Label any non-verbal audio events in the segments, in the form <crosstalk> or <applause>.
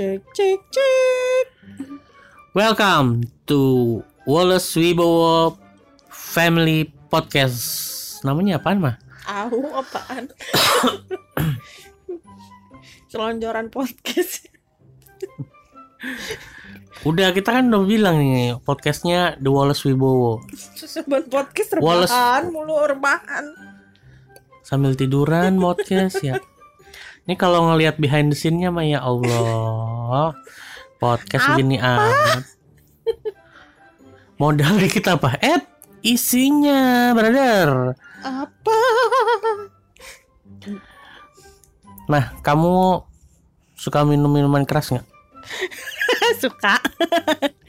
Cek cek cek. Welcome to Wallace Wibowo Family Podcast. Namanya apaan mah? Au apaan? Selonjoran podcast. Udah kita kan udah bilang nih podcastnya The Wallace Wibowo. Sebuah podcast Wallace. rebahan mulu rebahan. Sambil tiduran podcast ya. Ini kalau ngelihat behind the scene-nya mah ya Allah. Podcast gini amat. Modal dikit apa? Eh, isinya, brother. Apa? Nah, kamu suka minum minuman keras nggak? <laughs> Suka.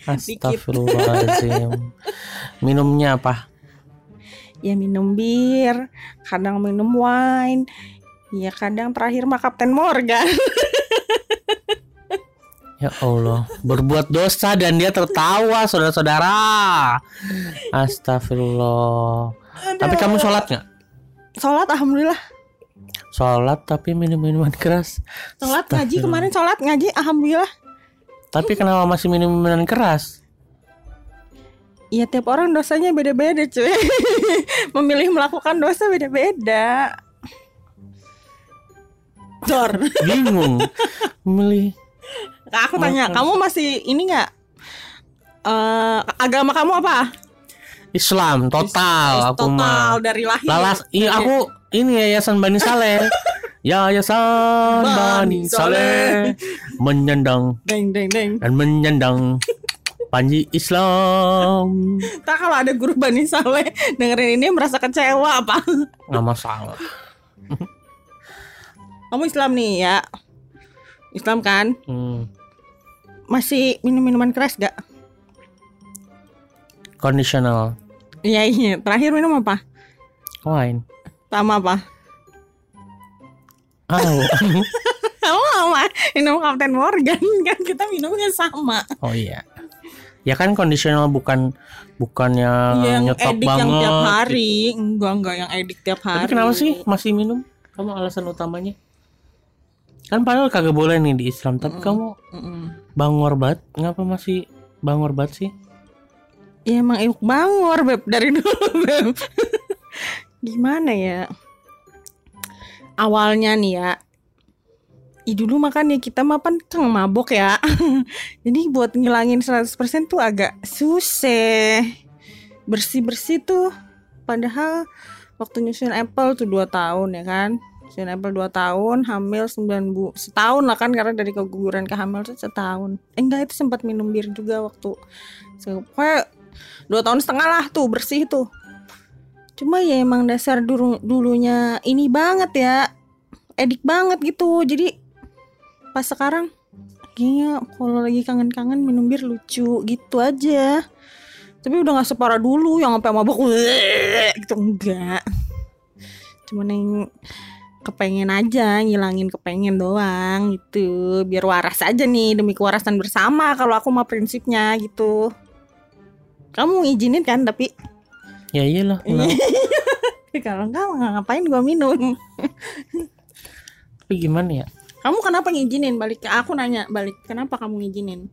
Astagfirullahaladzim. Minumnya apa? Ya minum bir, kadang minum wine. Ya kadang terakhir mah Kapten Morgan. Ya Allah, berbuat dosa dan dia tertawa, saudara-saudara. Astagfirullah. Tapi kamu sholat nggak? Sholat alhamdulillah. Sholat tapi minum minuman keras. Sholat ngaji kemarin sholat ngaji alhamdulillah. Tapi kenapa masih minum minuman keras? Iya tiap orang dosanya beda-beda cuy <laughs> Memilih melakukan dosa beda-beda Dor <laughs> Bingung. Memilih. Aku tanya Kamu masih ini gak eh Agama kamu apa? Islam total aku Total mah. dari lahir Lalas, iya aku ini yayasan Bani Saleh. <laughs> Yayasan Bani Bani Saleh menyandang Deng deng deng dan menyandang Panji Islam. Tak kalau ada guru Bani Saleh Dengerin ini merasa kecewa apa Nggak masalah. Kamu Islam nih ya Islam kan Hmm. Masih minum minuman keras gak? Conditional Iya iya Terakhir minum apa? wine. Sama apa? Oh, <laughs> sama minum Kapten Morgan Kan kita minumnya sama oh iya. Ya kan conditional bukan bukan yang yang nyetop edik yang banget. tiap gitu. hari enggak enggak yang edik tiap hari Tapi kenapa sih masih minum? Kamu alasan utamanya? Kan padahal kagak boleh nih di Islam, tapi kamu Mm-mm. bangor banget. Ngapa masih bangor banget sih? ya emang iluk bangor beb dari <laughs> dulu beb gimana ya awalnya nih ya Ih dulu makan ya kita makan kang mabok ya <laughs> Jadi buat ngilangin 100% tuh agak susah Bersih-bersih tuh Padahal waktu nyusun Apple tuh 2 tahun ya kan Nyusun Apple 2 tahun Hamil 9 bu Setahun lah kan karena dari keguguran ke hamil tuh setahun. Eh enggak itu sempat minum bir juga waktu Pokoknya 2 tahun setengah lah tuh bersih tuh. Cuma ya emang dasar dulu dulunya ini banget ya Edik banget gitu. Jadi pas sekarang kayaknya kalau lagi kangen-kangen minum bir lucu gitu aja. Tapi udah nggak separah dulu yang sampai mabok "Weh," gitu enggak. Cuman yang kepengen aja ngilangin kepengen doang gitu biar waras aja nih demi kewarasan bersama kalau aku mah prinsipnya gitu kamu ngizinin kan tapi Ya iyalah. <laughs> Iya. kalau enggak nggak ngapain gua minum Tapi gimana ya? kamu kenapa ngizinin balik ke aku nanya balik kenapa kamu ngizinin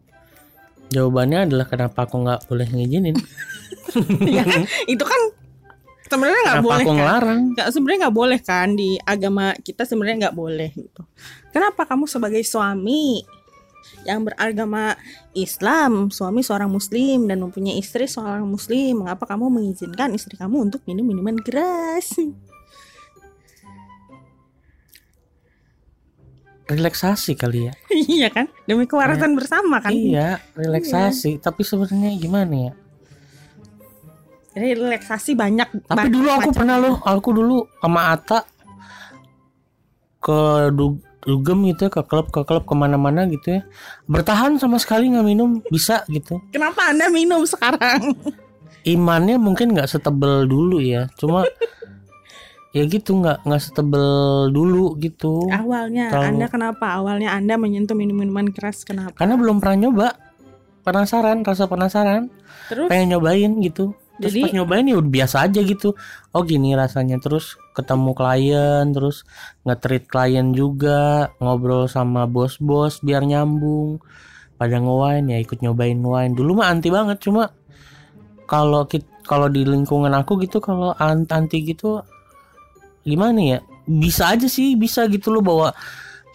Jawabannya adalah kenapa aku nggak boleh ngizinin? <laughs> ya kan itu kan sebenarnya nggak boleh aku kan? nggak sebenarnya nggak boleh kan di agama kita sebenarnya nggak boleh gitu. Kenapa kamu sebagai suami yang beragama Islam suami seorang muslim dan mempunyai istri seorang muslim mengapa kamu mengizinkan istri kamu untuk minum minuman keras? Relaksasi kali ya. <laughs> iya kan? Demi kewarasan bersama kan? Iya, relaksasi. Tapi sebenarnya gimana ya? Relaksasi banyak Tapi banyak dulu aku macam. pernah loh, aku dulu sama Ata ke du- dugem gitu ya, ke klub ke klub ke mana-mana gitu ya. Bertahan sama sekali nggak minum bisa gitu. kenapa anda minum sekarang Imannya mungkin nggak setebel dulu ya, cuma <laughs> ya gitu nggak nggak setebel dulu gitu. awalnya Terlalu- anda kenapa awalnya anda menyentuh minum minuman keras kenapa Karena belum pernah nyoba. Penasaran, rasa penasaran, terus pengen nyobain gitu. Terus Jadi- pas nyobain ya udah biasa aja gitu. Oh gini rasanya. Terus ketemu klien, terus nge-treat klien juga, ngobrol sama bos-bos biar nyambung. Pada nge-wine ya ikut nyobain wine. Dulu mah anti banget cuma kalau kalau di lingkungan aku gitu kalau an- anti gitu gimana ya? Bisa aja sih, bisa gitu loh bawa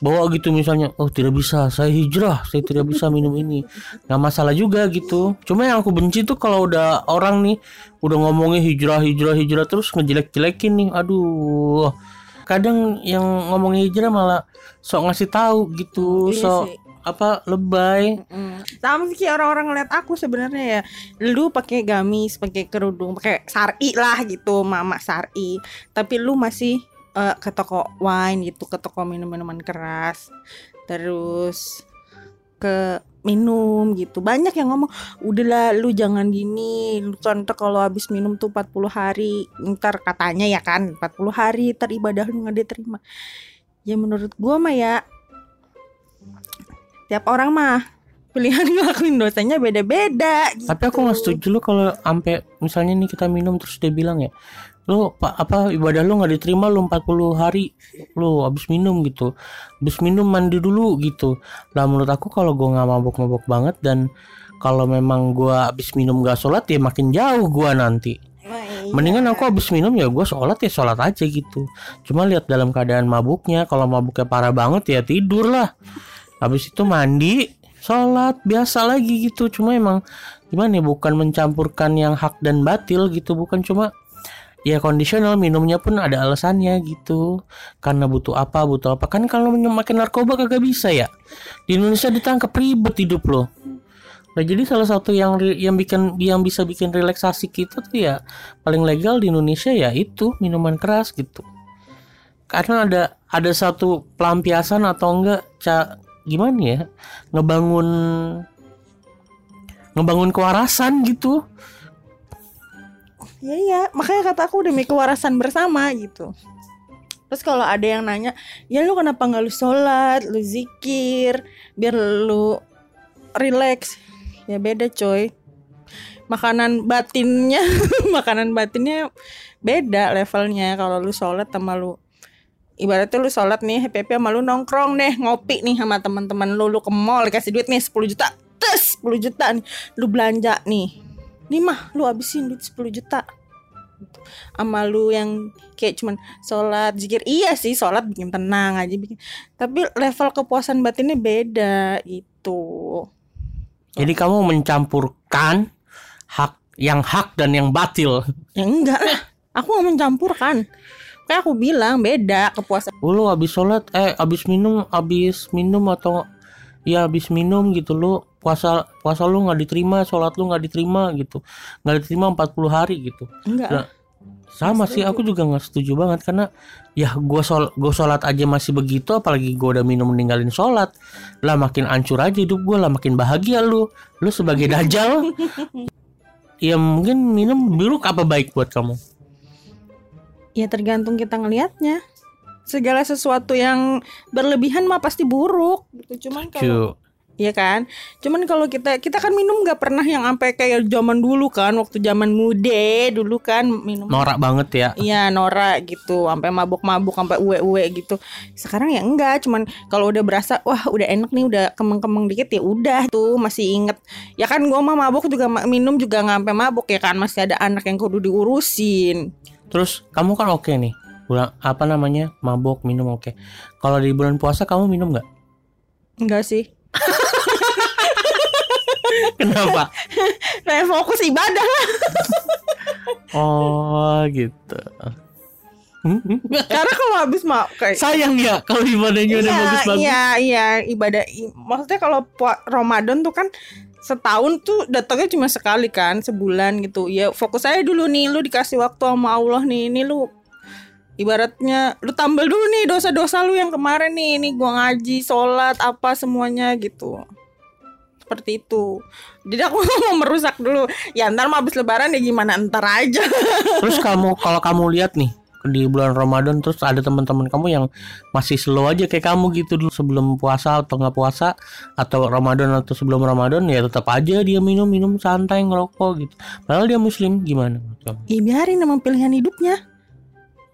bawa gitu misalnya oh tidak bisa saya hijrah saya tidak bisa minum ini nggak masalah juga gitu cuma yang aku benci tuh kalau udah orang nih udah ngomongnya hijrah hijrah hijrah terus ngejelek-jelekin nih aduh kadang yang ngomongnya hijrah malah sok ngasih tahu gitu Iya sok apa lebay Mm. Sama sih orang-orang ngeliat aku sebenarnya ya. Lu pakai gamis, pakai kerudung, pakai sari lah gitu, mama sari. Tapi lu masih eh, ke toko wine gitu, ke toko minum-minuman keras. Terus ke minum gitu. Banyak yang ngomong, "Udahlah lu jangan gini. Lu ntar kalau habis minum tuh 40 hari, ntar katanya ya kan 40 hari ntar ibadah lu nggak diterima." Ya menurut gua mah ya tiap orang mah pilihan <laughs> ngelakuin dosanya beda-beda gitu. tapi aku nggak setuju lu kalau sampai misalnya nih kita minum terus dia bilang ya lu pak apa ibadah lu nggak diterima lu 40 hari lu habis minum gitu. Habis minum mandi dulu gitu. Lah menurut aku kalau gua nggak mabok-mabok banget dan kalau memang gua habis minum gak sholat ya makin jauh gua nanti. Iya. mendingan aku habis minum ya gua sholat ya sholat aja gitu. Cuma lihat dalam keadaan mabuknya kalau mabuknya parah banget ya tidur lah. Habis itu mandi sholat biasa lagi gitu. Cuma emang gimana ya bukan mencampurkan yang hak dan batil gitu bukan cuma ya kondisional minumnya pun ada alasannya gitu. Karena butuh apa butuh apa. Kan kalau makin narkoba kagak bisa ya. Di Indonesia ditangkap ribet hidup loh nah jadi salah satu yang yang bikin yang bisa bikin relaksasi kita tuh ya paling legal di Indonesia ya itu minuman keras gitu. Karena ada ada satu pelampiasan atau enggak ca, gimana ya ngebangun ngebangun kewarasan gitu Iya iya, makanya kata aku demi kewarasan bersama gitu. Terus kalau ada yang nanya, ya lu kenapa nggak lu sholat, lu zikir, biar lu relax? Ya beda coy. Makanan batinnya, <laughs> makanan batinnya beda levelnya. Kalau lu sholat sama lu Ibaratnya lu sholat nih happy happy sama lu nongkrong deh ngopi nih sama teman-teman lu lu ke mall dikasih duit nih 10 juta tes 10 juta nih lu belanja nih nih mah lu habisin duit 10 juta. Sama lu yang kayak cuman sholat zikir. Iya sih sholat bikin tenang aja bikin. Tapi level kepuasan batinnya beda gitu. Jadi kamu mencampurkan hak yang hak dan yang batil. Ya enggak lah. Aku nggak mencampurkan. Kayak aku bilang beda kepuasan. Oh, lu habis sholat eh habis minum habis minum atau ya habis minum gitu lu puasa puasa lu nggak diterima sholat lu nggak diterima gitu. Nggak diterima 40 hari gitu. Enggak. Nah, sama sih aku juga nggak setuju banget karena ya gua sol gua sholat aja masih begitu apalagi gua udah minum meninggalin sholat. Lah makin ancur aja hidup gua lah makin bahagia lu. Lu sebagai dajal <laughs> ya mungkin minum buruk apa baik buat kamu? Ya tergantung kita ngelihatnya. Segala sesuatu yang berlebihan mah pasti buruk gitu. Cuman kalau. Iya kan? Cuman kalau kita kita kan minum nggak pernah yang sampai kayak zaman dulu kan, waktu zaman muda dulu kan minum. norak banget ya Iya Nora gitu, sampai mabuk-mabuk, sampai uwe-uwe gitu. Sekarang ya enggak, cuman kalau udah berasa, wah udah enak nih, udah kemeng-kemeng dikit ya udah tuh masih inget. Ya kan gua mah mabuk juga minum juga nggak sampai mabuk ya kan, masih ada anak yang kudu diurusin. Terus kamu kan oke nih, bulan apa namanya mabok minum oke. Kalau di bulan puasa kamu minum nggak? Enggak sih. <laughs> <laughs> Kenapa? <laughs> Nah, fokus ibadah lah. oh gitu. Hmm, hmm. <laughs> Karena kalau habis mau kayak Sayang ya kalau ibadahnya udah bagus-bagus. Iya, iya, ibadah. Maksudnya kalau Ramadan tuh kan setahun tuh datangnya cuma sekali kan, sebulan gitu. Ya fokus aja dulu nih, lu dikasih waktu sama Allah nih. Ini lu ibaratnya lu tambal dulu nih dosa-dosa lu yang kemarin nih. Ini gua ngaji, sholat, apa semuanya gitu. Seperti itu. Jadi aku <laughs> mau merusak dulu. Ya ntar mau habis lebaran ya gimana ntar aja. <laughs> Terus kamu kalau kamu lihat nih, di bulan Ramadan terus ada teman-teman kamu yang masih slow aja kayak kamu gitu dulu sebelum puasa atau nggak puasa atau Ramadan atau sebelum Ramadan ya tetap aja dia minum minum santai ngerokok gitu padahal dia muslim gimana menurut kamu? Ya biarin emang pilihan hidupnya.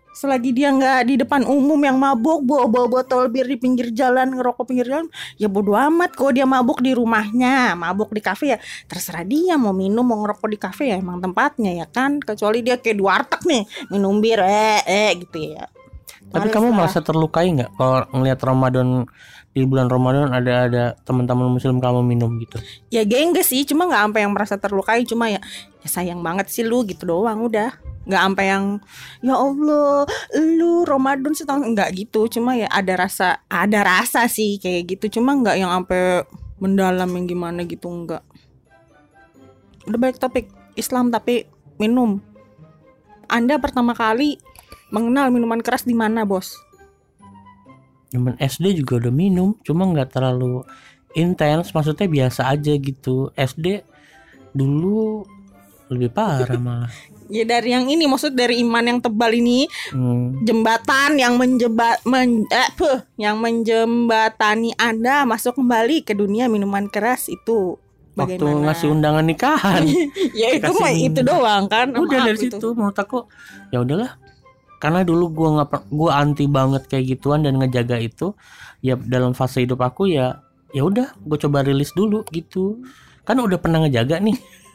Selagi dia nggak di depan umum yang mabuk bawa bawa botol bir di pinggir jalan ngerokok pinggir jalan, ya bodo amat. Kok dia mabuk di rumahnya, mabuk di kafe ya terserah dia mau minum mau ngerokok di kafe ya emang tempatnya ya kan. Kecuali dia kayak di warteg nih minum bir eh eh gitu ya. Tapi kamu merasa terlukai nggak kalau ngelihat Ramadan di bulan Ramadan ada ada teman-teman muslim kamu minum gitu? ya gengges sih cuma nggak sampai yang merasa terlukai cuma ya ya sayang banget sih lu gitu doang udah nggak sampai yang ya Allah lu Ramadan setahun nggak gitu. Cuma ya ada rasa ada rasa sih kayak gitu. Cuma nggak yang sampai mendalam yang gimana gitu nggak. Udah balik topik Islam tapi minum. Anda pertama kali mengenal minuman keras di mana bos? Zaman SD juga udah minum, cuma nggak terlalu intens, maksudnya biasa aja gitu. SD dulu lebih parah malah. <laughs> ya dari yang ini maksud dari iman yang tebal ini Hmm. jembatan yang menjebat men, eh, puh, yang menjembatani Anda masuk kembali ke dunia minuman keras itu Waktu bagaimana? ngasih undangan nikahan. <laughs> ya itu mah itu doang kan. udah dari itu. situ menurut aku ya udahlah. Karena dulu gua nggak gua anti banget kayak gituan dan ngejaga itu. Ya dalam fase hidup aku ya ya udah gue coba rilis dulu gitu. Kan udah pernah ngejaga nih. <laughs>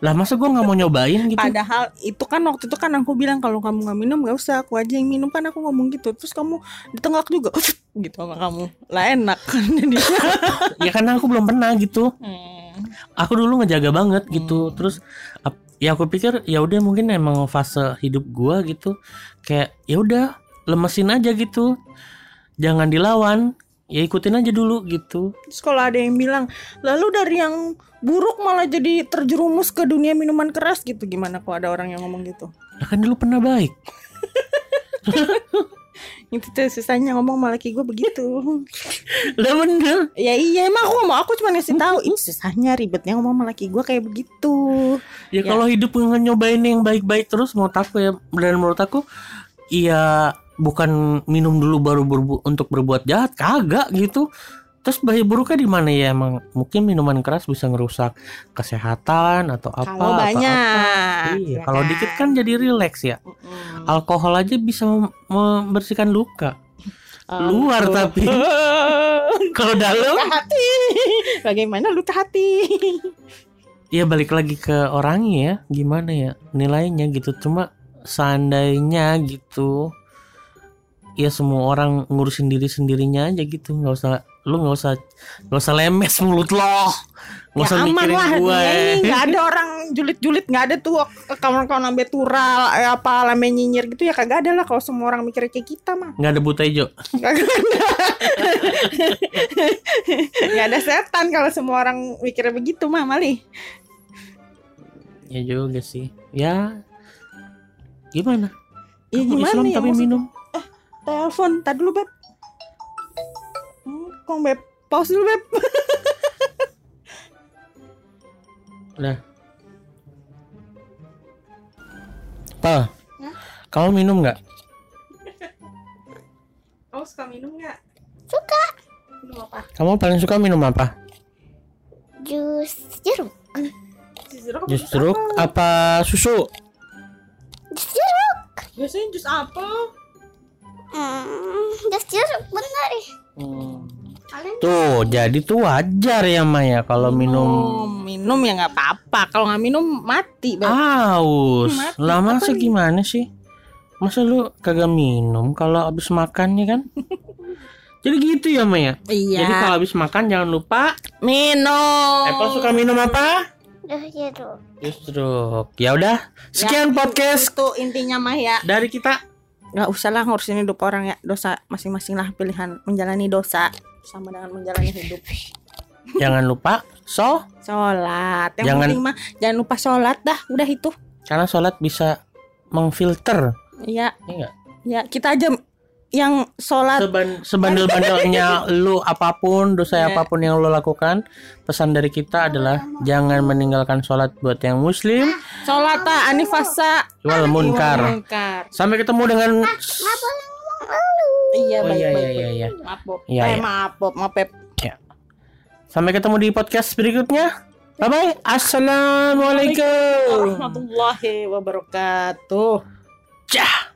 lah masa gua nggak mau nyobain gitu? Padahal itu kan waktu itu kan aku bilang kalau kamu nggak minum nggak usah. Aku aja yang minum. Kan aku ngomong gitu. Terus kamu ditengak juga <laughs> gitu sama kamu. Lah enak kan jadi. <laughs> Ya karena aku belum pernah gitu. Hmm. aku dulu ngejaga banget gitu. Terus ap- ya aku pikir ya udah mungkin emang fase hidup gua gitu. Kayak ya udah lemesin aja gitu. Jangan dilawan ya ikutin aja dulu gitu Terus kalau ada yang bilang, lalu dari yang buruk malah jadi terjerumus ke dunia minuman keras gitu gimana kalau ada orang yang ngomong gitu? ya kan dulu pernah baik <laughs> Itu tuh susahnya ngomong malah kayak gue begitu. <laughs> lah bener ya iya emang aku ngomong aku cuma ngasih tahu itu susahnya ribetnya ngomong sama laki gue kayak begitu. ya, Ya. kalau hidup nggak nyobain yang baik-baik terus menurut aku ya dan menurut aku iya bukan minum dulu baru berbu- untuk berbuat jahat kagak gitu terus bahaya buruknya di mana ya emang mungkin minuman keras bisa ngerusak kesehatan atau apa Kalau atau banyak. apa. Iya, ya kalau dikit kan jadi rileks ya. Mm-mm. Alkohol aja bisa mem- membersihkan luka. Luar tapi <laughs> kalau dalam luka hati. Bagaimana luka hati? ya balik lagi ke orangnya ya, gimana ya nilainya gitu. Cuma seandainya gitu ya semua orang ngurusin diri sendirinya aja gitu. Nggak usah lu nggak usah nggak usah lemes mulut lo. Nggak usah ya aman mikirin lah gue ya ini nggak ada <laughs> orang julit-julit nggak ada tuh kawan-kawan lambe tural eh, apa lambe nyinyir gitu ya kagak ada lah kalau semua orang mikir kayak kita mah. Nggak ada buta hijau. <laughs> Nggak ada. Setan kalau semua orang mikirnya begitu mah mali. Ya juga sih. Ya gimana? Ya gimana Islam ya tapi maksud- minum telepon tadi dulu beb hmm, kok beb pause dulu beb <laughs> Pal, Hah? kamu minum nggak? <laughs> kamu suka minum nggak Suka minum apa Kamu paling suka minum apa? jus jeruk. jus jeruk apa Jus jeruk apa susu? Jus jeruk. biasanya jus apel Hmm, jeruk benar. Kalian Tuh, jadi tuh wajar ya Maya kalau minum minum ya nggak apa-apa kalau nggak minum mati aus. Mati. Lah masa Apa nih? gimana sih? Masa lu kagak minum kalau habis makan ya kan? <laughs> Jadi gitu ya Maya. iya Jadi kalau habis makan jangan lupa. minum Apple suka minum apa? jus jeruk. Jus jeruk. Ya udah, sekian podcast itu intinya mah ya dari kita. Nggak usah lah ngurusin hidup orang ya. Dosa masing-masing lah pilihan menjalani dosa sama dengan menjalani hidup. Jangan lupa so sholat. Yang Jangan- penting mah jangan lupa sholat dah. Udah itu. Karena sholat bisa mengfilter. Iya. Iya ya kita aja yang sholat Seban, sebandel-bandelnya <laughs> lu apa pun dosa Iya. apa pun yang lu lakukan pesan dari kita adalah jangan meninggalkan sholat buat yang muslim sholat anifasa wal munkar sampai ketemu dengan lalu. Iya Oh, baik iya, baik. iya, iya, iya. Maaf Bob. Iya, eh, iya. maaf Bob, maaf Pep. sampai ketemu di podcast berikutnya bye bye assalamualaikum Warahmatullahi wabarakatuh. Cah.